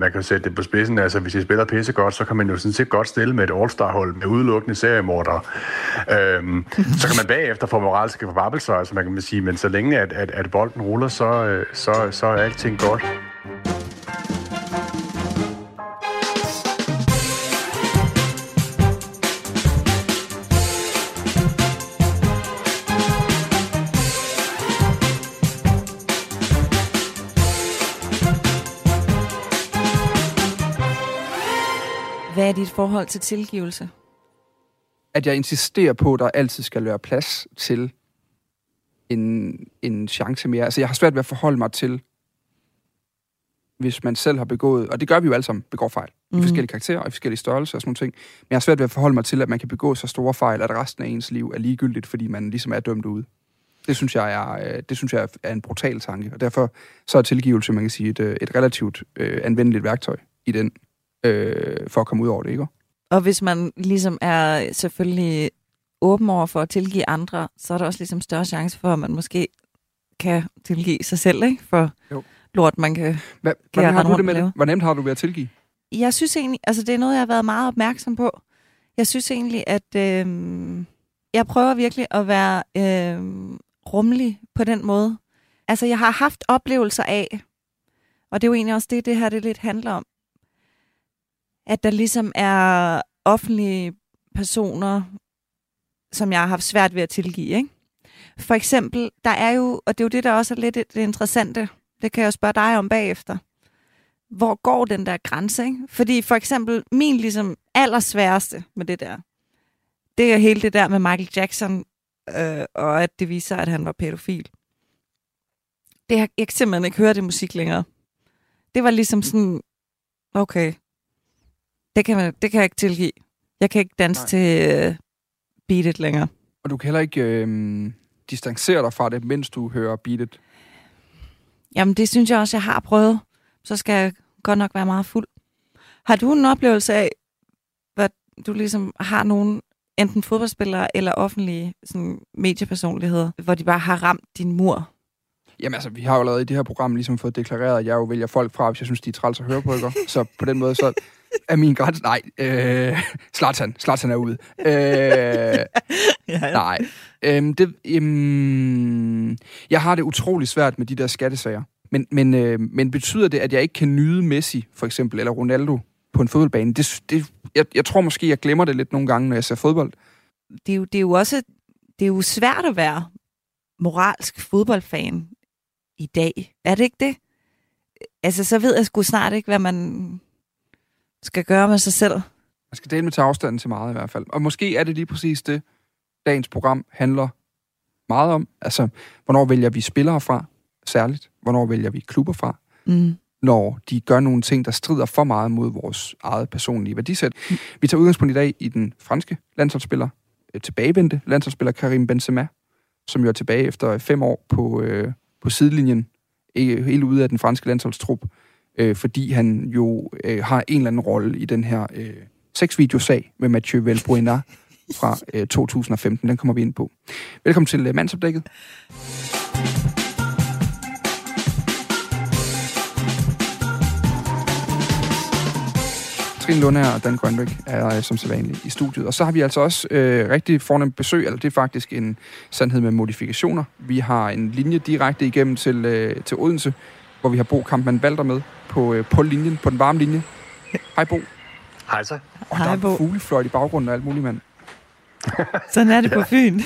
Man kan sætte det på spidsen, altså hvis I spiller pisse godt, så kan man jo sådan set godt stille med et All-Star-hold med udelukkende seriemordere. Øhm, så kan man bagefter få moralske forbabelser, altså man kan sige, men så længe at, at, at bolden ruller, så, øh, så, så er alting godt. Forhold til tilgivelse? At jeg insisterer på, at der altid skal være plads til en, en chance mere. Altså, jeg har svært ved at forholde mig til, hvis man selv har begået, og det gør vi jo alle sammen, begår fejl. Mm. I forskellige karakterer og i forskellige størrelser og sådan nogle ting. Men jeg har svært ved at forholde mig til, at man kan begå så store fejl, at resten af ens liv er ligegyldigt, fordi man ligesom er dømt ude. Det synes jeg er, øh, det synes jeg er en brutal tanke, og derfor så er tilgivelse, man kan sige, et, øh, et relativt øh, anvendeligt værktøj i den, øh, for at komme ud over det, ikke? Og hvis man ligesom er selvfølgelig åben over for at tilgive andre, så er der også ligesom større chance for, at man måske kan tilgive sig selv, ikke? For Jo. lort, man kan... Hva, Kan hvordan har du det med det? Hvor nemt har du ved at tilgive? Jeg synes egentlig, altså det er noget, jeg har været meget opmærksom på. Jeg synes egentlig, at øh, jeg prøver virkelig at være øh, rummelig på den måde. Altså jeg har haft oplevelser af, og det er jo egentlig også det, det her det lidt handler om, at der ligesom er offentlige personer, som jeg har haft svært ved at tilgive. Ikke? For eksempel, der er jo, og det er jo det, der også er lidt det interessante, det kan jeg jo spørge dig om bagefter. Hvor går den der grænse? Ikke? Fordi for eksempel, min ligesom allersværeste med det der, det er hele det der med Michael Jackson, øh, og at det viser, at han var pædofil. Det har, jeg kan simpelthen ikke høre det musik længere. Det var ligesom sådan, okay, det kan, man, det kan jeg ikke tilgive. Jeg kan ikke danse Nej. til uh, Beat It længere. Og du kan heller ikke øh, distancere dig fra det, mens du hører Beat It. Jamen, det synes jeg også, jeg har prøvet. Så skal jeg godt nok være meget fuld. Har du en oplevelse af, hvad du ligesom har nogen, enten fodboldspillere eller offentlige sådan, mediepersonligheder, hvor de bare har ramt din mur? Jamen altså, vi har jo allerede i det her program ligesom fået deklareret, at jeg jo vælger folk fra, hvis jeg synes, de er træls at høre på, ikke? Så på den måde, så er min grænse... Nej, øh, Zlatan. Zlatan er ude. Øh, Ja, nej. Øhm, det, øhm, jeg har det utrolig svært med de der skattesager. Men, men, øh, men betyder det, at jeg ikke kan nyde Messi, for eksempel, eller Ronaldo på en fodboldbane? Det, det, jeg, jeg tror måske, jeg glemmer det lidt nogle gange, når jeg ser fodbold. det, er jo, det er jo også det er jo svært at være moralsk fodboldfan i dag. Er det ikke det? Altså, så ved jeg sgu snart ikke, hvad man skal gøre med sig selv. Man skal dele med tage afstanden til meget i hvert fald. Og måske er det lige præcis det, dagens program handler meget om. Altså, hvornår vælger vi spillere fra, særligt? Hvornår vælger vi klubber fra? Mm. når de gør nogle ting, der strider for meget mod vores eget personlige værdisæt. Vi tager udgangspunkt i dag i den franske landsholdsspiller, øh, tilbagevendte landsholdsspiller Karim Benzema, som jo er tilbage efter fem år på, øh, på sidelinjen, helt ude af den franske landsholdstrup, øh, fordi han jo øh, har en eller anden rolle i den her øh, sexvideosag med Mathieu Valbuena fra øh, 2015. Den kommer vi ind på. Velkommen til øh, mandsopdækket. Trine Lunde og Dan Grønbæk er øh, som sædvanligt i studiet. Og så har vi altså også øh, rigtig fornemt besøg, eller det er faktisk en sandhed med modifikationer. Vi har en linje direkte igennem til, øh, til Odense, hvor vi har Bo Kampmann Valder med på, øh, på linjen, på den varme linje. Hej Bo. Hej så. Og Hej, der Bo. er fuglefløjt i baggrunden og alt muligt, mand. Sådan er det på Fyn.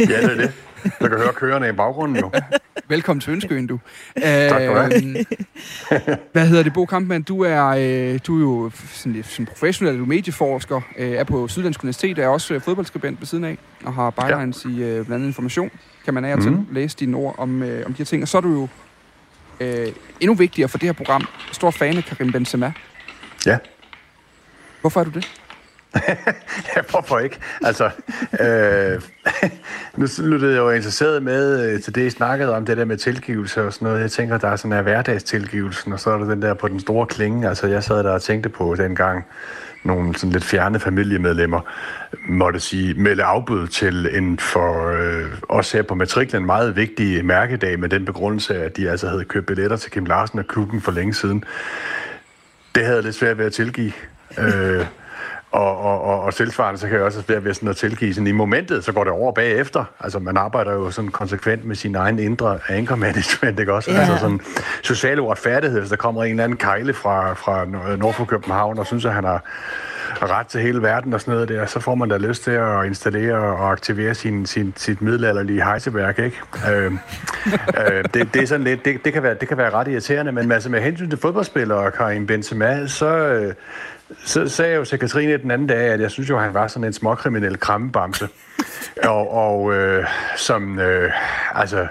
Ja, det er det. Du kan høre kørende i baggrunden jo. Velkommen til Ønskeøen, du. Tak skal du have. Øh, Hvad hedder det, Bo Kampmann? Du er, øh, du er jo sådan, lidt sådan professionel, du er medieforsker, øh, er på Syddansk Universitet, er også øh, fodboldskribent ved siden af, og har bylines ja. i øh, blandt andet information, kan man af og til Mhm. læse dine ord om, øh, om de her ting. Og så er du jo øh, endnu vigtigere for det her program, stor fan af Karim Benzema. Ja. Hvorfor er du det? Ja, hvorfor ikke? Altså, øh, nu lyttede jeg jo interesseret med øh, til det, I snakkede om, det der med tilgivelse og sådan noget. Jeg tænker, der er sådan en hverdagstilgivelsen, og så er der den der på den store klinge. Altså, jeg sad der og tænkte på dengang, nogle sådan lidt fjerne familiemedlemmer måtte sige, melde afbud til en for øh, os her på matriklen meget vigtig mærkedag med den begrundelse, at de altså havde købt billetter til Kim Larsen og klubben for længe siden det havde jeg lidt svært ved at tilgive. Øh, og, og, og, og tilsvarende, så kan jeg også være ved sådan at tilgive sådan i momentet, så går det over bagefter. Altså, man arbejder jo sådan konsekvent med sin egen indre anger management, ikke også? Ja. Altså sådan social uretfærdighed, hvis der kommer en eller anden kejle fra, fra nord for København, og synes, at han har ret til hele verden og sådan noget der, så får man da lyst til at installere og aktivere sin, sin, sit middelalderlige hejseværk, ikke? Øh, øh, det, det, er sådan lidt, det, det, kan være, det kan være ret irriterende, men altså med hensyn til fodboldspillere og Karim Benzema, så, øh, så sagde jeg jo til Katrine den anden dag, at jeg synes jo, at han var sådan en småkriminel krammebamse. og og øh, som, øh, altså,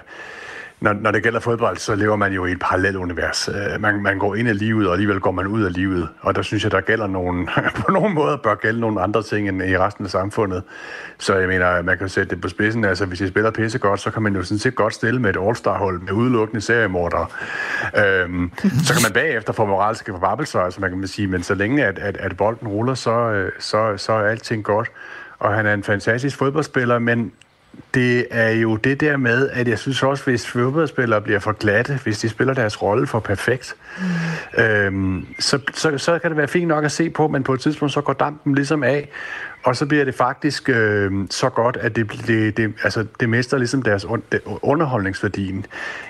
når, når det gælder fodbold, så lever man jo i et parallelt univers. Øh, man, man går ind i livet, og alligevel går man ud af livet. Og der synes jeg, der gælder nogle, på nogle måder bør gælde nogle andre ting end i resten af samfundet. Så jeg mener, man kan sætte det på spidsen. Altså, hvis I spiller pisse godt, så kan man jo sådan set godt stille med et all-star-hold med udelukkende seriemordere. Øhm, så kan man bagefter få moralske forbabelser, altså man kan sige, men så længe at, at, at bolden ruller, så, øh, så, så er alting godt. Og han er en fantastisk fodboldspiller, men det er jo det der med, at jeg synes også, hvis fodboldspillere bliver for glatte, hvis de spiller deres rolle for perfekt, mm. øhm, så, så, så kan det være fint nok at se på, men på et tidspunkt så går dampen ligesom af, og så bliver det faktisk øh, så godt, at det, det, det, altså, det mister ligesom deres un, det, underholdningsværdien.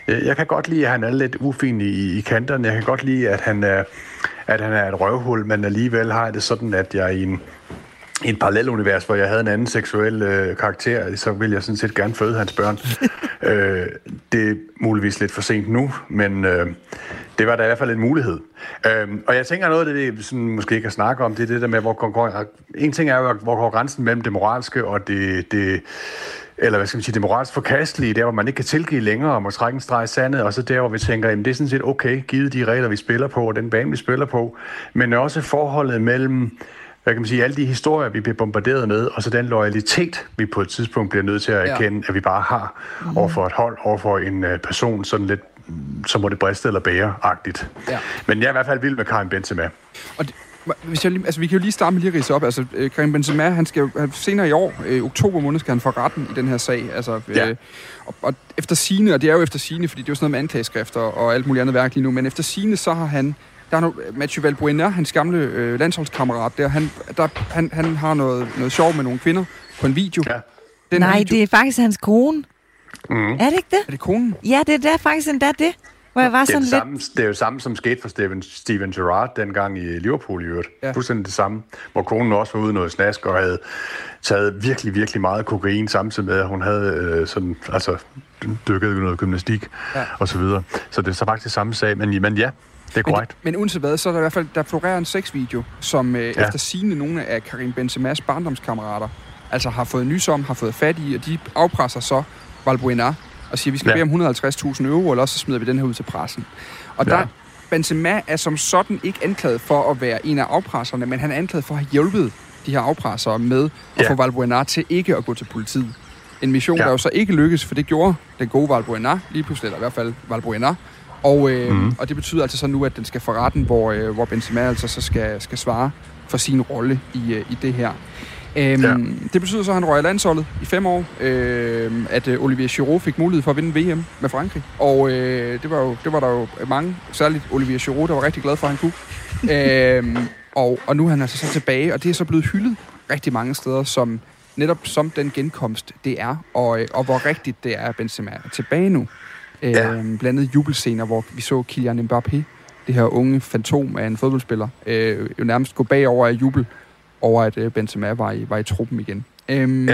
Jeg kan godt lide, at han er lidt ufin i, i kanterne. Jeg kan godt lide, at han er, at han er et røvhul, men alligevel har jeg det sådan, at jeg i en i et parallelunivers, hvor jeg havde en anden seksuel øh, karakter, så ville jeg sådan set gerne føde hans børn. øh, det er muligvis lidt for sent nu, men øh, det var da i hvert fald en mulighed. Øh, og jeg tænker noget af det, vi sådan, måske ikke kan snakke om, det er det der med, hvor konkurren- en ting er jo, hvor går grænsen mellem det moralske og det, det eller hvad skal man sige, det moralsk forkastelige, der hvor man ikke kan tilgive længere og må trække en streg i sandet, og så der hvor vi tænker, jamen det er sådan set okay, givet de regler, vi spiller på, og den bane, vi spiller på, men også forholdet mellem hvad kan man sige, alle de historier, vi bliver bombarderet med, og så den loyalitet, vi på et tidspunkt bliver nødt til at erkende, ja. at vi bare har mm. over for et hold, over for en uh, person, sådan lidt, så må det briste eller bære-agtigt. Ja. Men jeg er i hvert fald vild med Karim Benzema. Og det, hvis jeg altså, vi kan jo lige starte med lige at rise op. Altså, øh, Karim Benzema, han skal jo senere i år, øh, oktober måned, skal han få retten i den her sag. Altså, Ja. øh, og, og, efter sine, og det er jo efter sine, fordi det er jo sådan noget med anklageskrifter og alt muligt andet værk lige nu, men efter sine, så har han der er no, Mathieu Valbuena, hans gamle øh, landsholdskammerat der, han, der, han, han har noget, noget sjov med nogle kvinder på en video. Ja. Den Nej, video, det er faktisk hans kone. Mm. Er det ikke det? Er det konen? Ja, det er der faktisk endda det. Hvor jeg var Det er, sådan det, lidt... samme, det er jo samme, som skete for Steven, Steven Gerrard dengang i Liverpool i øvrigt. Ja. Fuldstændig det samme. Hvor konen også var ude noget snask og havde taget virkelig, virkelig meget kokain, samtidig med, at hun havde øh, sådan, altså, dykket i noget gymnastik ja. og så videre. Så det er så faktisk samme sag, men, men ja, det er Men, korrekt. men uanset hvad, så er der i hvert fald, der florerer en sexvideo, som øh, ja. Efter sine nogle af Karim Benzema's barndomskammerater, altså har fået nys om, har fået fat i, og de afpresser så Valbuena og siger, vi skal ja. Bede om 150.000 euro, eller også så smider vi den her ud til pressen. Og Ja. der, Benzema er som sådan ikke anklaget for at være en af afpresserne, men han er anklaget for at have hjulpet de her afpressere med at Ja. få Valbuena til ikke at gå til politiet. En mission, ja. Der jo så ikke lykkedes, for det gjorde den gode Valbuena lige pludselig, eller i hvert fald Valbuena. Og, øh, mm. og det betyder altså så nu, at den skal for retten, hvor, øh, hvor Benzema altså så skal, skal svare for sin rolle i, øh, i det her. Øhm, ja. Det betyder så, at han røg landsholdet i fem år, øh, at øh, Olivier Giroud fik mulighed for at vinde VM med Frankrig. Og øh, det, var jo, det var der jo mange, særligt Olivier Giroud, der var rigtig glad for, at han kunne. øhm, og, og nu er han altså så tilbage, og det er så blevet hyldet rigtig mange steder, som netop som den genkomst, det er, og, øh, og hvor rigtigt det er, at Benzema er tilbage nu. Øh, Ja. Blandt andet jubelscener, hvor vi så Kylian Mbappé, det her unge fantom af en fodboldspiller, øh, jo nærmest gå bagover af jubel over, at øh, Benzema var i, var i truppen igen. Øhm, Ja.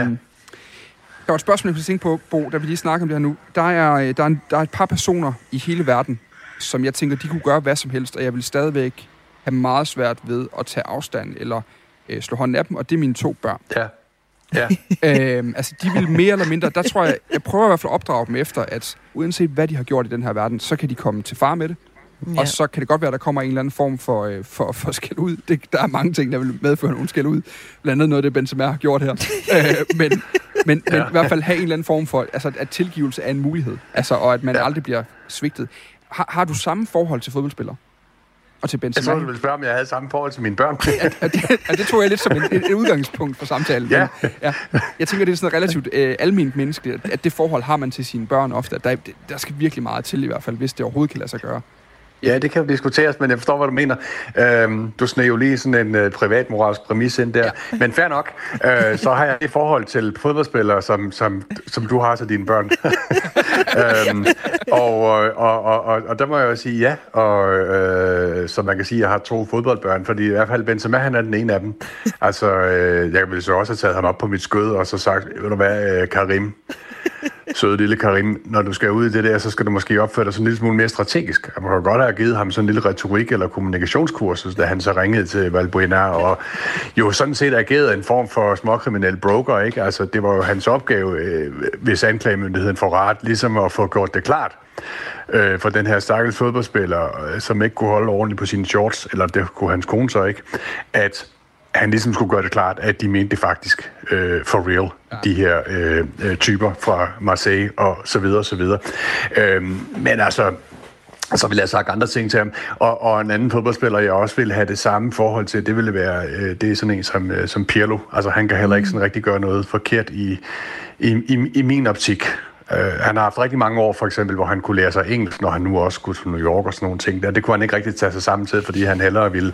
Der var et spørgsmål, jeg kunne tænke på, Bo, da vi lige snakker om det her nu. Der er, øh, der, er en, der er et par personer i hele verden, som jeg tænker, de kunne gøre hvad som helst, og jeg vil stadigvæk have meget svært ved at tage afstand eller øh, slå hånden af dem, og det er mine to børn. Ja. Ja. øhm, altså, de vil mere eller mindre... Der tror jeg, jeg prøver i hvert fald at opdrage dem efter, at uanset hvad de har gjort i den her verden, så kan de komme til far med det. Ja. Og så kan det godt være, at der kommer en eller anden form for, øh, for, for skæld ud. Det, der er mange ting, der vil medføre nogle skæld ud. Blandt andet noget af det, Benzema har gjort her. øh, men, men, men Ja. i hvert fald have en eller anden form for, altså at tilgivelse er en mulighed. Altså, og at man Ja. aldrig bliver svigtet. Har, har du samme forhold til fodboldspillere? Og til Jeg Benzema? tror, du ville spørge, om jeg havde samme forhold til mine børn. Og det, og det tog jeg lidt som et, et, udgangspunkt for samtalen. Ja. Men, ja. Jeg tænker, det er sådan relativt øh, almindeligt menneskeligt, at- at det forhold har man til sine børn ofte. At der, der skal virkelig meget til i hvert fald, hvis det overhovedet kan lade sig gøre. Ja, det kan jo diskuteres, men jeg forstår, hvad du mener. Øhm, du sned jo lige sådan en uh, privat moralsk præmis ind der. Ja. Men fair nok, øh, så har jeg et forhold til fodboldspillere, som, som, som du har til dine børn. øhm, og, og, og, og, og der må jeg jo sige ja, og øh, så man kan sige, at jeg har to fodboldbørn, fordi i hvert fald Benzema, han er den ene af dem. Altså, øh, jeg ville så også have taget ham op på mit skød, og så sagt, ved du hvad, øh, Karim, søde lille Karim, når du skal ud i det der, så skal du måske opføre dig sådan en lille smule mere strategisk. Man kan godt have givet ham sådan en lille retorik eller kommunikationskursus, da han så ringede til Valbuena, og jo sådan set agerede en form for småkriminel broker, ikke? Altså, det var jo hans opgave, øh, hvis anklagemyndigheden får ret, ligesom at få gjort det klart øh, for den her stakkels fodboldspiller, øh, som ikke kunne holde ordentligt på sine shorts, eller det kunne hans kone så ikke, at han ligesom skulle gøre det klart, at de mente det faktisk øh, for real, ja. de her øh, øh, typer fra Marseille og så videre og så videre. Øh, men altså, så ville jeg have sagt andre ting til ham. Og, og en anden fodboldspiller, jeg også ville have det samme forhold til, det ville være, øh, det er sådan en som, øh, som Pirlo. Altså han kan heller ikke sådan rigtig gøre noget forkert i, i, i, i min optik. Uh, han har haft rigtig mange år, for eksempel, hvor han kunne lære sig engelsk, når han nu også skulle til New York og sådan nogle ting. Der. Det kunne han ikke rigtig tage sig sammen til, fordi han hellere ville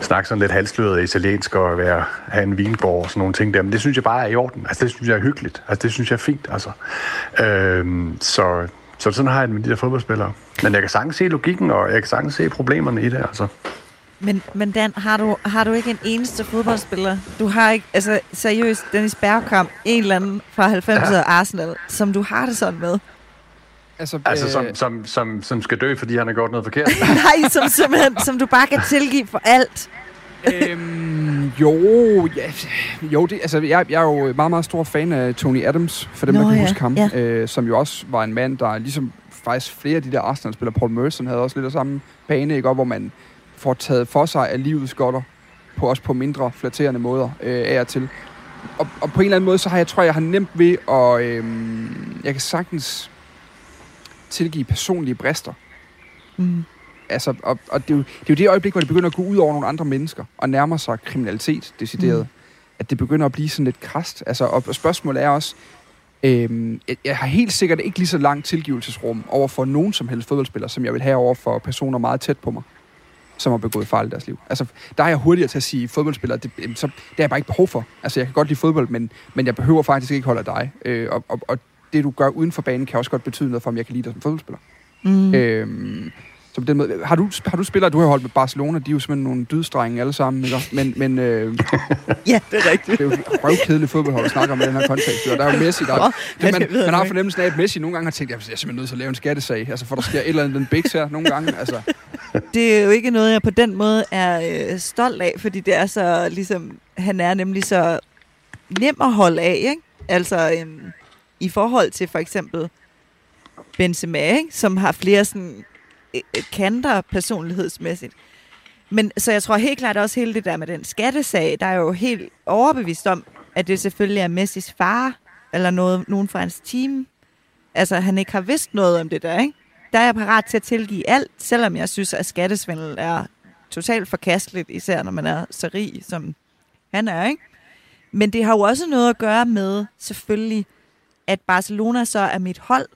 snakke sådan lidt halsløret italiensk og være, have en vingård og sådan nogle ting der. Men det synes jeg bare er i orden. Altså, det synes jeg er hyggeligt. Altså, det synes jeg er fint. Altså. Uh, så, så sådan har jeg det med de der fodboldspillere. Men jeg kan sagtens se logikken, og jeg kan sagtens se problemerne i det, altså. Men, men Dan, har du, har du ikke en eneste fodboldspiller? Du har ikke, altså seriøst, Dennis Bergkamp, en eller anden fra 90'erne ja. Arsenal, som du har det sådan med? Altså, altså øh... som, som, som, som skal dø, fordi han har gjort noget forkert? Nej, som, som, som du bare kan tilgive for alt. øhm, jo, ja, jo det, altså, jeg, jeg er jo meget, meget stor fan af Tony Adams, for dem, Nå, der kan ja, huske ham, ja. øh, som jo også var en mand, der ligesom faktisk flere af de der Arsenal-spillere, Paul Merson havde også lidt af samme bane, ikke? Og hvor man får taget for sig af livets godter, på også på mindre flatterende måder øh, af og til. Og, og på en eller anden måde, så har jeg, tror jeg, jeg har nemt ved at... Øh, jeg kan sagtens tilgive personlige brister. Mm. Altså, og, og det, er jo, det er jo det øjeblik, hvor det begynder at gå ud over nogle andre mennesker, og nærmer sig kriminalitet, decideret. Mm. At det begynder at blive sådan lidt krast. Altså, og, og spørgsmålet er også, øh, jeg, jeg har helt sikkert ikke lige så langt tilgivelsesrum over for nogen som helst fodboldspiller, som jeg vil have over for personer meget tæt på mig som har begået fejl i deres liv. Altså, der er jeg hurtigere til at sige, fodboldspillere, det, så, det har jeg bare ikke behov for. Altså, jeg kan godt lide fodbold, men, men jeg behøver faktisk ikke holde af dig. Øh, og, og, og det, du gør uden for banen, kan også godt betyde noget for, om jeg kan lide dig som fodboldspiller. Mm. Øh, så på den måde, har du, har du spillere, du har holdt med Barcelona, de er jo simpelthen nogle dydstrenge alle sammen, ikke? Men, men øh, ja, det er rigtigt. Det er jo røvkedeligt fodboldhold at snakke om i den her kontekst. Og der er jo Messi, der, oh, det, man, man har fornemmelsen af, at Messi nogle gange har tænkt, jeg er simpelthen nødt til at lave en skattesag, altså for der sker et eller andet den biks her nogle gange. Altså. Det er jo ikke noget, jeg på den måde er øh, stolt af, fordi det er så ligesom, han er nemlig så nem at holde af, ikke? Altså øh, i forhold til for eksempel Benzema, ikke? som har flere sådan Øh, øh, kanter personlighedsmæssigt. Men så jeg tror helt klart også hele det der med den skattesag, der er jo helt overbevist om, at det selvfølgelig er Messis far, eller noget, nogen fra hans team. Altså, han ikke har vidst noget om det der, ikke? Der er jeg parat til at tilgive alt, selvom jeg synes, at skattesvindel er totalt forkasteligt, især når man er så rig, som han er, ikke? Men det har jo også noget at gøre med, selvfølgelig, at Barcelona så er mit hold,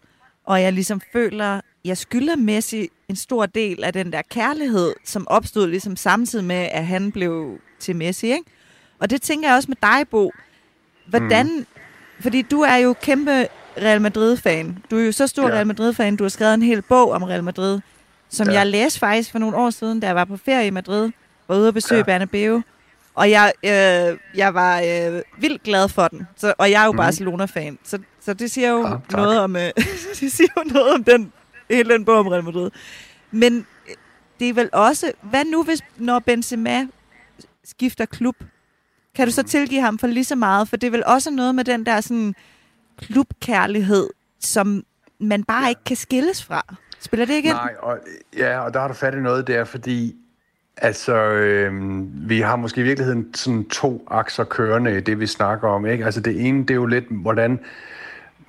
og jeg ligesom føler, jeg skylder Messi en stor del af den der kærlighed, som opstod ligesom samtidig med, at han blev til Messi, ikke? Og det tænker jeg også med dig, Bo. Hvordan... Mm. Fordi du er jo kæmpe Real Madrid-fan. Du er jo så stor ja. Real Madrid-fan, du har skrevet en hel bog om Real Madrid, som ja. jeg læste faktisk for nogle år siden, da jeg var på ferie i Madrid, var ude og besøge ja. Bernabeu. Og jeg, øh, jeg var øh, vildt glad for den. Så, og jeg er jo mm. Barcelona-fan. Så, så det siger jo ja, noget om øh, det siger jo noget om den hele den bog om Real Madrid. Men øh, det er vel også, hvad nu hvis, når Benzema skifter klub? Kan du så tilgive ham for lige så meget? For det er vel også noget med den der sådan klubkærlighed, som man bare ikke kan skilles fra. Spiller det ikke Nej, og, ja, og der har du fat i noget der, fordi altså, øh, vi har måske i virkeligheden sådan to akser kørende i det, vi snakker om. Ikke? Altså det ene, det er jo lidt, hvordan,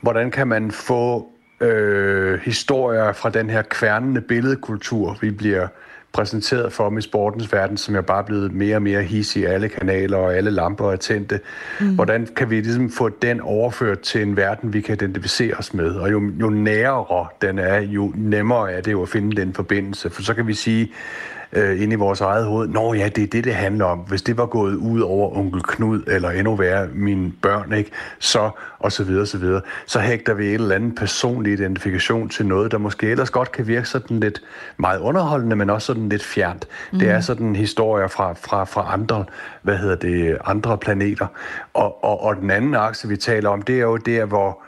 hvordan kan man få øh, historier fra den her kværnende billedkultur, vi bliver præsenteret for i sportens verden, som jeg bare er blevet mere og mere hissig i alle kanaler, og alle lamper er tændte. Mm. Hvordan kan vi ligesom få den overført til en verden, vi kan identificere os med? Og jo, jo nærere den er, jo nemmere er det jo at finde den forbindelse. For så kan vi sige, øh, inde i vores eget hoved, Nå ja, det er det, det handler om. Hvis det var gået ud over onkel Knud, eller endnu værre, mine børn, ikke? så og så videre, så videre. Så hægter vi et eller andet personlig identifikation til noget, der måske ellers godt kan virke sådan lidt meget underholdende, men også sådan lidt fjernt. Mm. Det er sådan historier fra, fra, fra andre, hvad hedder det, andre planeter. Og, og, og den anden akse, vi taler om, det er jo der, hvor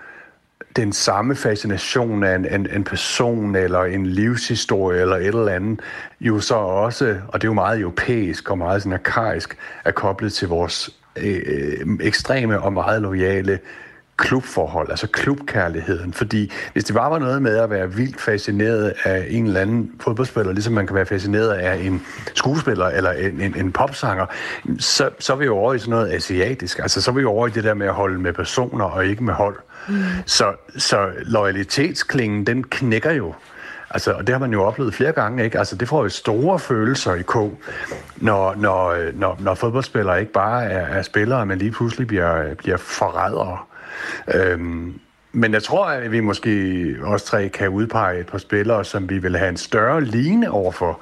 den samme fascination af en, en, en person eller en livshistorie eller et eller andet, jo så også, og det er jo meget europæisk og meget sådan arkaisk, er koblet til vores øh, øh ekstreme og meget lojale klubforhold, altså klubkærligheden. Fordi hvis det bare var noget med at være vildt fascineret af en eller anden fodboldspiller, ligesom man kan være fascineret af en skuespiller eller en, en, en popsanger, så, så er vi jo over i sådan noget asiatisk. Altså så er vi jo over i det der med at holde med personer og ikke med hold. Mm. Så, så loyalitetsklingen, den knækker jo. Altså, og det har man jo oplevet flere gange, ikke? Altså, det får jo store følelser i K, når, når, når, når fodboldspillere ikke bare er, er spillere, men lige pludselig bliver, bliver forrædere. Øhm, men jeg tror, at vi måske også tre kan udpege et par spillere, som vi vil have en større ligne overfor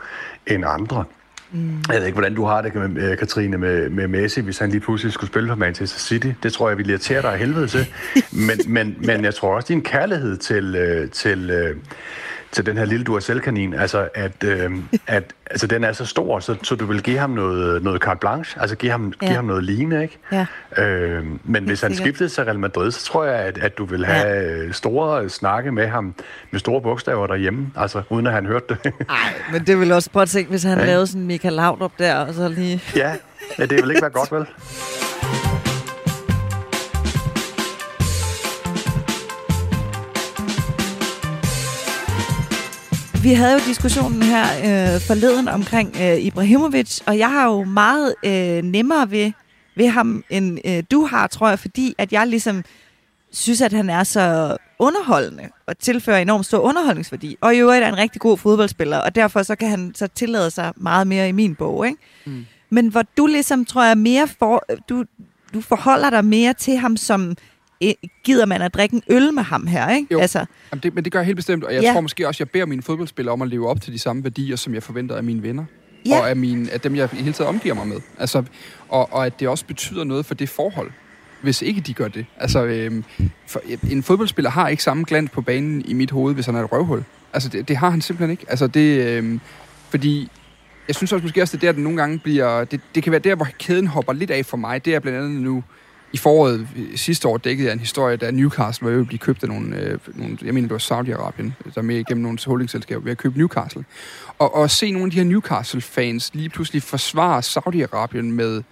end andre. Mm. Jeg ved ikke, hvordan du har det, øh, Katrine, med, med Messi, hvis han lige pludselig skulle spille for Manchester City. Det tror jeg, vi irriterer dig af helvede til. Men, men, men jeg tror også, din kærlighed til, øh, til, øh, til den her lille Duracell-kanin, altså at, øh, at altså, den er så stor, så, så du vil give ham noget, noget carte blanche, altså give ham, ja. give ham noget lignende, ikke? Ja. Øh, men hvis han skiftede til Real Madrid, så tror jeg, at, at du vil have ja. store snakke med ham med store bogstaver derhjemme, altså uden at han hørte det. Nej, men det vil også prøve at tænke, hvis han ja. lavede sådan Michael Laudrup der, og så lige... ja, ja, det vil ikke være godt, vel? Vi havde jo diskussionen her øh, forleden omkring øh, Ibrahimovic, og jeg har jo meget øh, nemmere ved, ved ham, end øh, du har, tror jeg, fordi at jeg ligesom synes, at han er så underholdende og tilfører enormt stor underholdningsværdi. Og i øvrigt er en rigtig god fodboldspiller, og derfor så kan han så tillade sig meget mere i min bog. Ikke? Mm. Men hvor du ligesom, tror jeg, mere for, du, du forholder dig mere til ham som gider man at drikke en øl med ham her, ikke? Jo, altså, Jamen det, men det gør jeg helt bestemt, og jeg ja. tror måske også, jeg beder mine fodboldspillere om at leve op til de samme værdier, som jeg forventer af mine venner. Ja. Og af, mine, af dem, jeg hele tiden omgiver mig med. Altså, og, og at det også betyder noget for det forhold, hvis ikke de gør det. Altså, øhm, for, en fodboldspiller har ikke samme glans på banen i mit hoved, hvis han er et røvhul. Altså, det, det har han simpelthen ikke. Altså, det... Øhm, fordi jeg synes også måske også, det er der, den nogle gange bliver... Det, det kan være der, hvor kæden hopper lidt af for mig. Det er blandt andet nu i foråret sidste år dækkede jeg en historie, da Newcastle var jo blive købt af nogle, øh, nogle jeg mener det var Saudi-Arabien, der med igennem nogle holdingselskaber ved at købe Newcastle. Og, og se nogle af de her Newcastle-fans lige pludselig forsvare Saudi-Arabien med,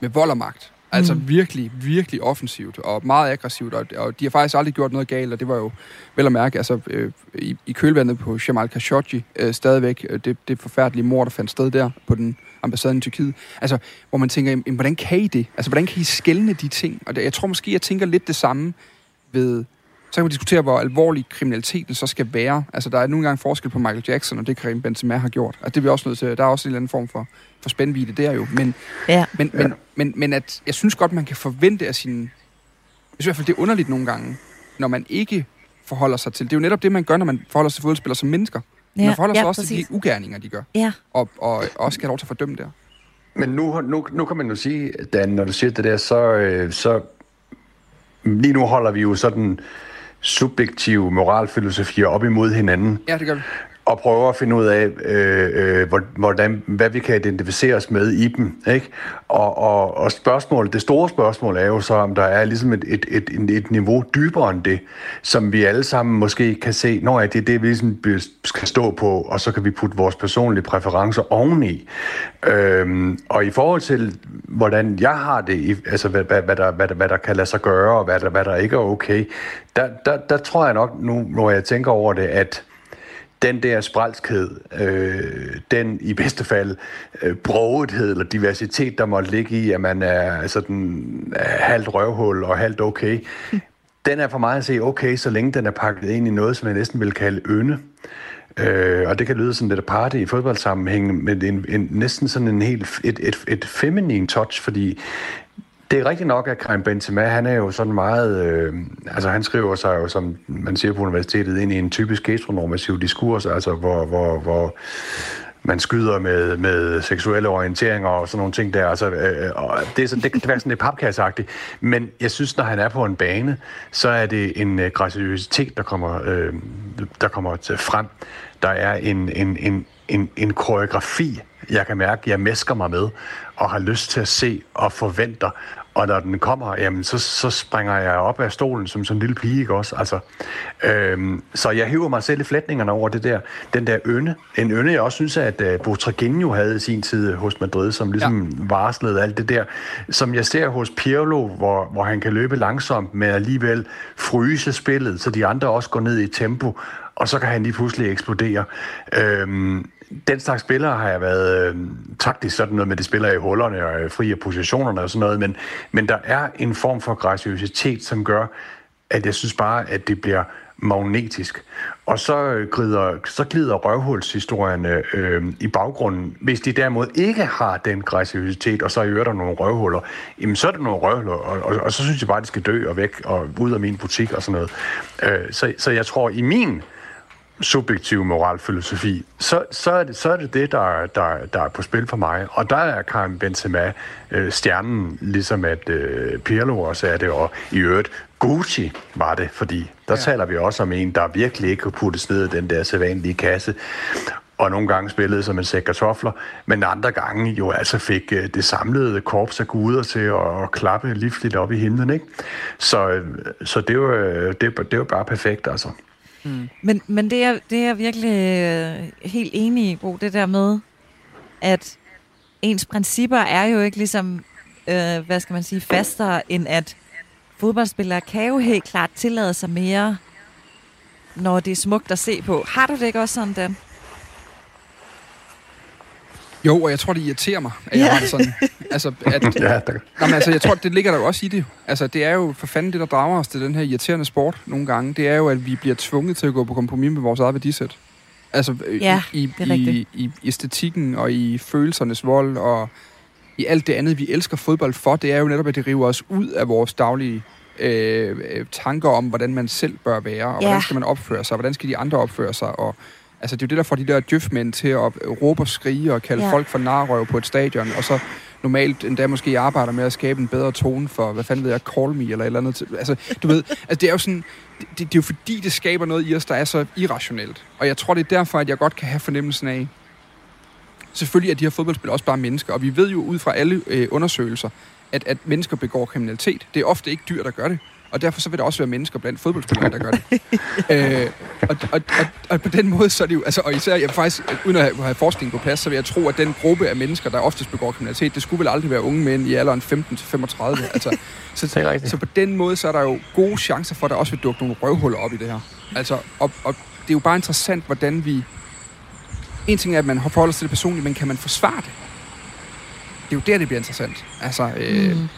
med vold og magt. Altså mm. virkelig, virkelig offensivt og meget aggressivt, og, og de har faktisk aldrig gjort noget galt, og det var jo vel at mærke, altså øh, i, i kølvandet på Jamal Khashoggi øh, stadigvæk, øh, det, det forfærdelige mord, der fandt sted der på den ambassaden i Tyrkiet. Altså, hvor man tænker, jamen, hvordan kan I det? Altså, hvordan kan I skælne de ting? Og det, jeg tror måske, jeg tænker lidt det samme ved... Så kan vi diskutere, hvor alvorlig kriminaliteten så skal være. Altså, der er nogle gange forskel på Michael Jackson og det, Karim Benzema har gjort. Altså, det er vi også nødt til. Der er også en eller anden form for, for spændvidde der jo. Men, ja. men, men, men, men at, jeg synes godt, man kan forvente af sin... Jeg synes i hvert fald, det er underligt nogle gange, når man ikke forholder sig til... Det er jo netop det, man gør, når man forholder sig til fodboldspillere som mennesker. Ja, man forholder sig ja, også præcis. til de ugerninger, de gør. Ja. Og, og også skal have lov til at fordømme det. Men nu, nu, nu kan man jo sige, Dan, når du siger det der, så, øh, så lige nu holder vi jo sådan subjektive moralfilosofier op imod hinanden. Ja, det gør vi og prøver at finde ud af, øh, øh, hvordan, hvad vi kan identificere os med i dem. Ikke? Og, og, og spørgsmålet, det store spørgsmål er jo så, om der er ligesom et, et, et, et niveau dybere end det, som vi alle sammen måske kan se, når det er det, vi ligesom skal stå på, og så kan vi putte vores personlige præferencer oveni. Øhm, og i forhold til, hvordan jeg har det, altså hvad, hvad, hvad, der, hvad, der, hvad der kan lade sig gøre, og hvad der, hvad der ikke er okay, der, der, der tror jeg nok nu, når jeg tænker over det, at den der spralskhed, øh, den i bedste fald øh, brogethed eller diversitet, der måtte ligge i, at man er sådan øh, halvt røvhul og halvt okay, den er for mig at se okay, så længe den er pakket ind i noget, som jeg næsten vil kalde ynde. Øh, og det kan lyde sådan lidt aparte i fodboldsammenhæng, men en, en, næsten sådan en helt, et, et, et feminin touch, fordi det er rigtigt nok, at Karim Benzema, han er jo sådan meget, øh, altså han skriver sig jo, som man siger på universitetet, ind i en typisk gastronormativ diskurs, altså hvor, hvor, hvor man skyder med, med seksuelle orienteringer og sådan nogle ting der. Altså, øh, øh, og det, er sådan, det kan være sådan lidt papkasseagtigt. Men jeg synes, når han er på en bane, så er det en øh, graciøsitet, der kommer, øh, der kommer til frem. Der er en, en, en, en, en koreografi, jeg kan mærke, jeg mesker mig med, og har lyst til at se og forventer. Og når den kommer, jamen, så, så springer jeg op af stolen som sådan en lille pige, ikke også? Altså, øhm, så jeg hiver mig selv i flætningerne over det der, den der ønne. En ønne, jeg også synes, at uh, Botraginho havde i sin tid hos Madrid, som ligesom ja. varslede alt det der, som jeg ser hos Pirlo, hvor, hvor han kan løbe langsomt, men alligevel fryse spillet, så de andre også går ned i tempo, og så kan han lige pludselig eksplodere. Øhm, den slags spillere har jeg været øh, taktisk sådan noget med, de spiller i hullerne og øh, fri af positionerne og sådan noget, men, men der er en form for graciøsitet, som gør, at jeg synes bare, at det bliver magnetisk. Og så, øh, glider, så glider røvhulshistorierne øh, i baggrunden. Hvis de derimod ikke har den graciøsitet, og så i der nogle røvhuller, jamen så er det nogle røvhuller, og, og, og så synes jeg bare, at de skal dø og væk og ud af min butik og sådan noget. Øh, så, så jeg tror, i min subjektiv moralfilosofi, så, så, er det, så er det det, der, der, der er på spil for mig. Og der er Karim Benzema øh, stjernen, ligesom at øh, Pirlo også er det, og i øvrigt Gucci var det, fordi der ja. taler vi også om en, der virkelig ikke kunne puttes ned i den der sædvanlige kasse, og nogle gange spillede som en sæk kartofler, men andre gange jo altså fik øh, det samlede korps af guder til at, at klappe livligt op i himlen, ikke? Så, øh, så det, var, det, det var bare perfekt, altså. Mm. Men, men det, er, det er jeg virkelig øh, helt enig i, Bo, det der med, at ens principper er jo ikke ligesom, øh, hvad skal man sige, fastere, end at fodboldspillere kan jo helt klart tillade sig mere, når det er smukt at se på. Har du det ikke også sådan, Dan? Jo, og jeg tror, det irriterer mig, at jeg ja. har det sådan. Altså, at, ja, der... jamen, altså, jeg tror, det ligger der jo også i det. Altså, det er jo for fanden det, der drager os til den her irriterende sport nogle gange. Det er jo, at vi bliver tvunget til at gå på kompromis med vores eget værdisæt. Altså, ja, i, i, i, i æstetikken og i følelsernes vold og i alt det andet, vi elsker fodbold for, det er jo netop, at det river os ud af vores daglige øh, øh tanker om, hvordan man selv bør være, og ja. hvordan skal man opføre sig, og hvordan skal de andre opføre sig, og Altså, det er jo det, der får de der djøfmænd til at råbe og skrige og kalde ja. folk for narrøv på et stadion, og så normalt endda måske arbejder med at skabe en bedre tone for, hvad fanden ved jeg, call me eller et eller andet. Altså, du ved, altså, det er jo sådan, det, det, er jo fordi, det skaber noget i os, der er så irrationelt. Og jeg tror, det er derfor, at jeg godt kan have fornemmelsen af, selvfølgelig er de her fodboldspillere også bare mennesker, og vi ved jo ud fra alle øh, undersøgelser, at, at mennesker begår kriminalitet. Det er ofte ikke dyr, der gør det og derfor så vil der også være mennesker blandt fodboldspillere, der gør det. øh, og, og, og, og på den måde, så er det jo, altså, og især, jeg faktisk, uden at have, have forskning på plads, så vil jeg tro, at den gruppe af mennesker, der oftest begår kriminalitet, det skulle vel aldrig være unge mænd i alderen 15-35. Altså, så, så, så på den måde, så er der jo gode chancer for, at der også vil dukke nogle røvhuller op i det her. Altså, og, og det er jo bare interessant, hvordan vi... En ting er, at man forholder sig til det personligt, men kan man forsvare det? Det er jo der, det bliver interessant. Altså, øh, mm.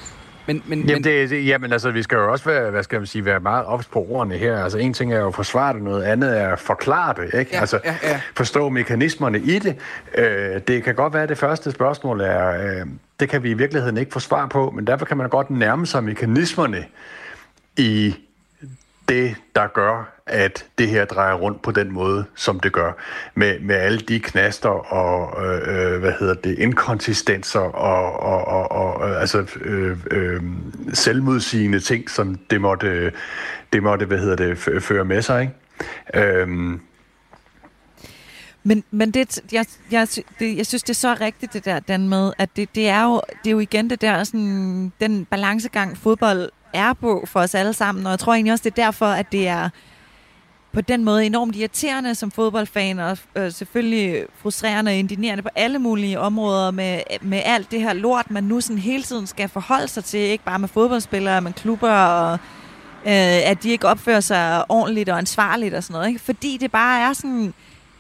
Men, men, jamen, det, det, jamen, altså, vi skal jo også være, hvad skal man sige, være meget ops på ordene her. Altså, en ting er jo at forsvare det, noget andet er at forklare det, ikke? Ja, altså, ja, ja. forstå mekanismerne i det. Øh, det kan godt være, at det første spørgsmål er, øh, det kan vi i virkeligheden ikke få svar på, men derfor kan man godt nærme sig mekanismerne i det, der gør, at det her drejer rundt på den måde, som det gør, med, med alle de knaster og, øh, øh hvad hedder det, inkonsistenser og, og, og, og øh, altså øh, øh, selvmodsigende ting, som det måtte, det måtte hvad hedder det, føre med sig, ikke? Øhm, men, men det, jeg, jeg, det, jeg synes, det er så rigtigt, det der, den med, at det, det, er jo, det er jo igen det der, sådan, den balancegang, fodbold er på for os alle sammen, og jeg tror egentlig også, det er derfor, at det er på den måde enormt irriterende som fodboldfan, og øh, selvfølgelig frustrerende og indignerende på alle mulige områder med, med alt det her lort, man nu sådan hele tiden skal forholde sig til, ikke bare med fodboldspillere, men klubber, og øh, at de ikke opfører sig ordentligt og ansvarligt og sådan noget. Ikke? Fordi det bare er sådan,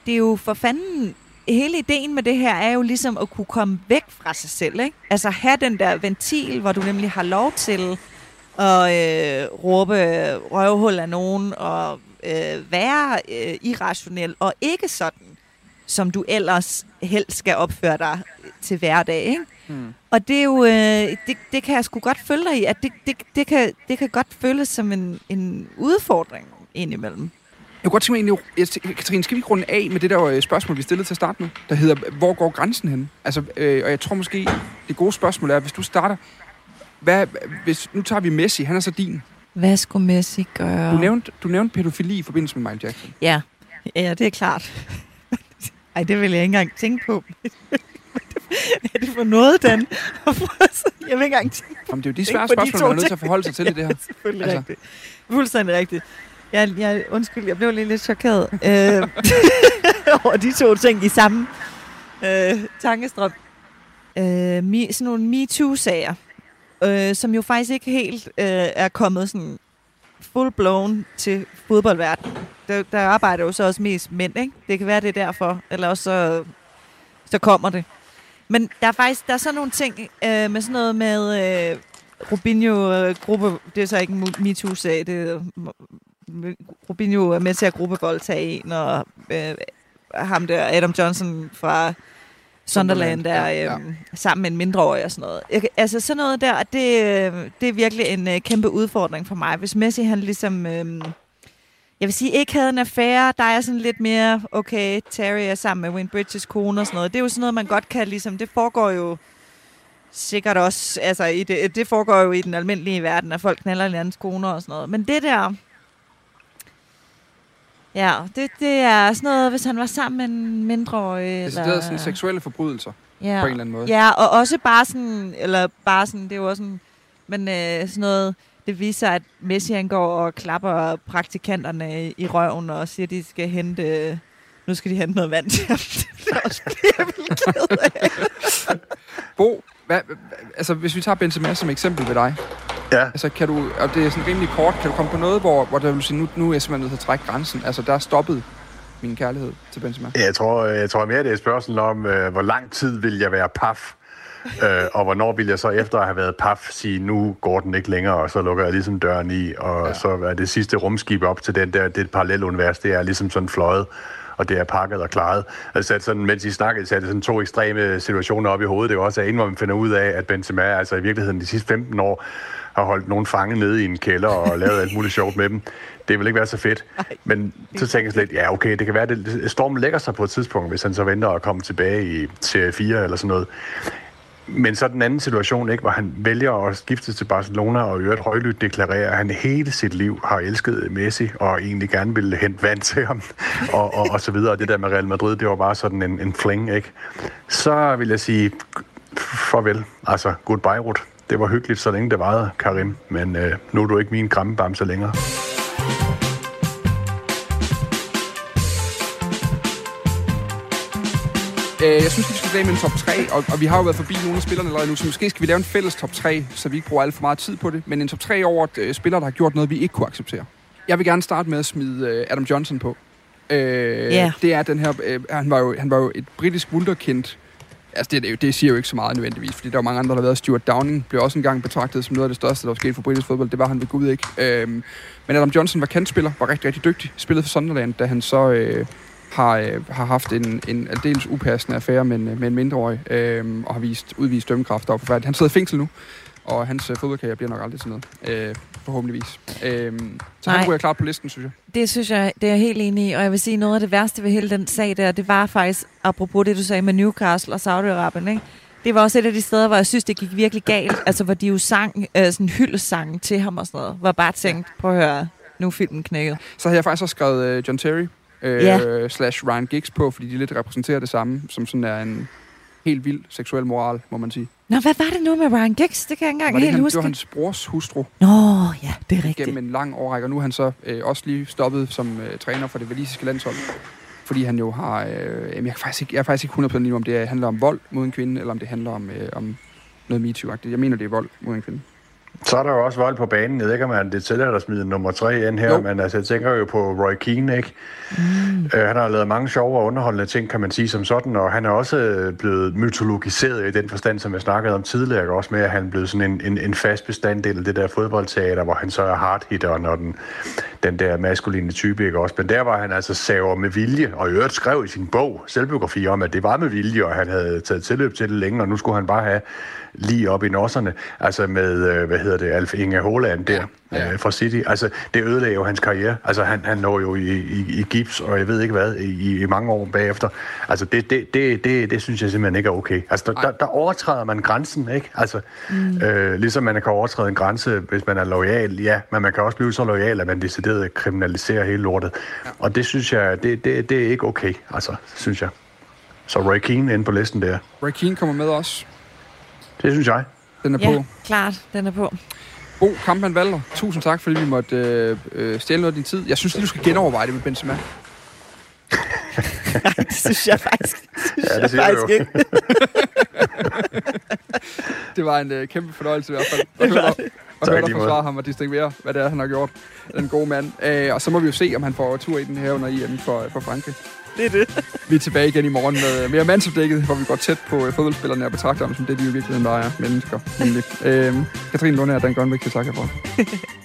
det er jo for fanden hele ideen med det her er jo ligesom at kunne komme væk fra sig selv. Ikke? Altså have den der ventil, hvor du nemlig har lov til at øh, råbe røvhul af nogen, og øh, være øh, irrationel, og ikke sådan, som du ellers helst skal opføre dig til hverdag, ikke? Hmm. Og det er jo, øh, det, det kan jeg sgu godt følge dig i, at det, det, det, kan, det kan godt føles som en, en udfordring indimellem. Jeg kunne godt tænke mig egentlig, Katrine, skal vi runde af med det der øh, spørgsmål, vi stillede til at starte med, der hedder, hvor går grænsen hen? Altså, øh, og jeg tror måske, det gode spørgsmål er, hvis du starter, hvad, hvis, nu tager vi Messi, han er så din. Hvad skulle Messi gøre? Du nævnte, du nævnte pædofili i forbindelse med Michael Jackson. Ja, ja det er klart. Ej, det vil jeg ikke engang tænke på. Hvad er det for noget, Dan? jeg vil ikke engang tænke Jamen, det er jo de svære på de spørgsmål, to man er nødt til at forholde sig til i det her. Selvfølgelig Altså. rigtigt. Fuldstændig rigtigt. Jeg, jeg, undskyld, jeg blev lige lidt chokeret øh, over de to ting i samme øh, tankestrøm. Øh, me, sådan nogle MeToo-sager, øh, som jo faktisk ikke helt øh, er kommet sådan full-blown til fodboldverdenen. Der, der arbejder jo så også mest mænd, ikke? Det kan være, det er derfor. Eller også så, så kommer det. Men der er faktisk der er sådan nogle ting øh, med sådan noget med øh, Rubinho-gruppe. Øh, det er så ikke en MeToo-sag. Det er, Rubinho er med til at gruppevoldtage en, og øh, ham der, Adam Johnson fra Sunderland, der ja, ja. sammen med en mindreårig og sådan noget. Jeg, altså sådan noget der, det, øh, det er virkelig en øh, kæmpe udfordring for mig. Hvis Messi han ligesom... Øh, jeg vil sige, ikke havde en affære, der er sådan lidt mere, okay, Terry er sammen med Wayne Bridges kone og sådan noget. Det er jo sådan noget, man godt kan ligesom, det foregår jo sikkert også, altså i det, det foregår jo i den almindelige verden, at folk knaller hinandens koner og sådan noget. Men det der, ja, det, det er sådan noget, hvis han var sammen med en mindreårig. Det er eller, sådan seksuelle forbrydelser ja. på en eller anden måde. Ja, og også bare sådan, eller bare sådan, det er jo også sådan, men øh, sådan noget, det viser, at Messi han går og klapper praktikanterne i, røven og siger, at de skal hente, nu skal de hente noget vand til ham. Det er også bliver jeg. Bo, hvad, altså hvis vi tager Benzema som eksempel ved dig, Ja, altså kan du, og det er sådan rimelig kort, kan du komme på noget, hvor, hvor der vil sige, nu, nu er jeg simpelthen nødt til at trække grænsen. Altså der er stoppet min kærlighed til Benzema. jeg tror, jeg tror mere, det er et spørgsmål om, øh, hvor lang tid vil jeg være paf, øh, og hvornår vil jeg så efter at have været paf sige, nu går den ikke længere, og så lukker jeg ligesom døren i, og Ja. ja. så er det sidste rumskib op til den der, det parallelunivers, det er ligesom sådan fløjet, og det er pakket og klaret. Altså at sådan, mens I snakkede, så er det sådan to ekstreme situationer op i hovedet. Det er også en, hvor man finder ud af, at Benzema altså i virkeligheden de sidste 15 år har holdt nogen fange nede i en kælder og lavet alt muligt sjovt med dem. Det vil ikke være så fedt. Men så tænker jeg slet, ja okay, det kan være, at stormen lægger sig på et tidspunkt, hvis han så venter og kommer tilbage i serie 4 eller sådan noget. Men så den anden situation, ikke, hvor han vælger at skifte til Barcelona og øvrigt højlydt deklarerer, at han hele sit liv har elsket Messi og egentlig gerne ville hente vand til ham og, og, og så videre. Og det der med Real Madrid, det var bare sådan en, en fling, ikke? Så vil jeg sige farvel. Altså, goodbye, Ruth. Det var hyggeligt, så længe det varede, Karim. Men øh, nu er du ikke min krammebamse længere. Øh, jeg synes, vi skal lave med en top 3, og, og vi har jo været forbi nogle af spillerne allerede nu, så måske skal vi lave en fælles top 3, så vi ikke bruger alt for meget tid på det. Men en top 3 over øh, spillere, der har gjort noget, vi ikke kunne acceptere. Jeg vil gerne starte med at smide øh, Adam Johnson på. Øh, Ja. Det er den her... Øh, han, var jo, han var jo et britisk wunderkind. Altså, det, er det, det siger jo ikke så meget nødvendigvis, fordi der er jo mange andre, der har været. Stuart Downing blev også engang betragtet som noget af det største, der var sket for britisk fodbold. Det var han ved Gud ikke. Øhm, men Adam Johnson var kantspiller, var rigtig, rigtig dygtig. Spillede for Sunderland, da han så øh, har, øh, har haft en, en aldeles upassende affære med en, med en mindreårig, øh, og har vist, udvist dømmekraft og forfærdeligt. Han sidder i fængsel nu, og hans øh, fodboldkarriere bliver nok aldrig til noget. Øh, forhåbentligvis. Øh, så han Nej. ryger klart på listen, synes jeg. Det synes jeg, det er jeg helt enig i, og jeg vil sige, noget af det værste ved hele den sag der, det var faktisk, apropos det, du sagde med Newcastle og Saudi-Arabien, ikke? Det var også et af de steder, hvor jeg synes, det gik virkelig galt. Altså, hvor de jo sang øh, sådan hyldesang til ham og sådan noget. Hvor jeg bare tænkt, prøv at høre, nu filmen knækket. Så har jeg faktisk også skrevet øh, John Terry øh, Ja. slash Ryan Giggs på, fordi de lidt repræsenterer det samme, som sådan er en helt vild seksuel moral, må man sige. Nå, hvad var det nu med Ryan Giggs? Det kan jeg ikke engang det, helt han, det huske. var hans brors hustru Nå, ja, det er rigtigt. gennem en lang årrække, og nu er han så øh, også lige stoppet som øh, træner for det valisiske landshold. Fordi han jo har... Øh, jamen, jeg, er faktisk ikke, jeg er faktisk ikke 100% enig om det handler om vold mod en kvinde, eller om det handler om, øh, om noget MeToo-agtigt. Jeg mener, det er vold mod en kvinde. Så er der jo også vold på banen. Jeg ved ikke, om han det tillader at smide nummer tre ind her, Jo. men altså, jeg tænker jo på Roy Keane, ikke? Mm. Uh, han har lavet mange sjove og underholdende ting, kan man sige som sådan, og han er også øh, blevet mytologiseret i den forstand, som jeg snakkede om tidligere, også med, at han er blevet sådan en, en, en fast bestanddel af det der fodboldteater, hvor han så er hardhitteren og den, den der maskuline type, ikke også? Men der var han altså saver med vilje, og i øvrigt skrev i sin bog, selvbiografi om, at det var med vilje, og han havde taget tilløb til det længe, og nu skulle han bare have lige op i nosserne, altså med, øh, hvad hedder det, Alf Inge Holland der ja, ja. Øh, fra City. Altså, det ødelagde jo hans karriere. Altså, han, han lå jo i, i, i gips, og jeg ved ikke hvad, i, i mange år bagefter. Altså, det, det, det, det, det synes jeg simpelthen ikke er okay. Altså, der, der, der overtræder man grænsen, ikke? Altså, mm. øh, ligesom man kan overtræde en grænse, hvis man er lojal, ja, men man kan også blive så lojal, at man decideret kriminaliserer hele lortet. Ja. Og det synes jeg, det, det, det er ikke okay, altså, synes jeg. Så Roy Keane inde på listen der. Roy Keane kommer med også. Det synes jeg. Den er Ja, på. klart, den er på. Bo Kampmann Valder, tusind tak, fordi vi måtte øh, øh, stjæle noget af din tid. Jeg synes lige, du skal genoverveje det med Benzema. Nej, det synes jeg faktisk, synes Ja, det jeg faktisk ikke. Det var en øh, kæmpe fornøjelse i hvert fald. At Det høre, dig- det. at høre dig forsvare ham og distinguere, hvad det er, han har gjort. Den gode mand. Øh, og så må vi jo se, om han får tur i den her under EM for, for Frankrig. Det er det. Vi er tilbage igen i morgen med mere mandsopdækket, hvor vi går tæt på øh, fodboldspillerne og betragter dem som det, de i virkeligheden bare er, mennesker. Nemlig. Øh, Katrine Lunde og Dan Grønbæk, tak herfor.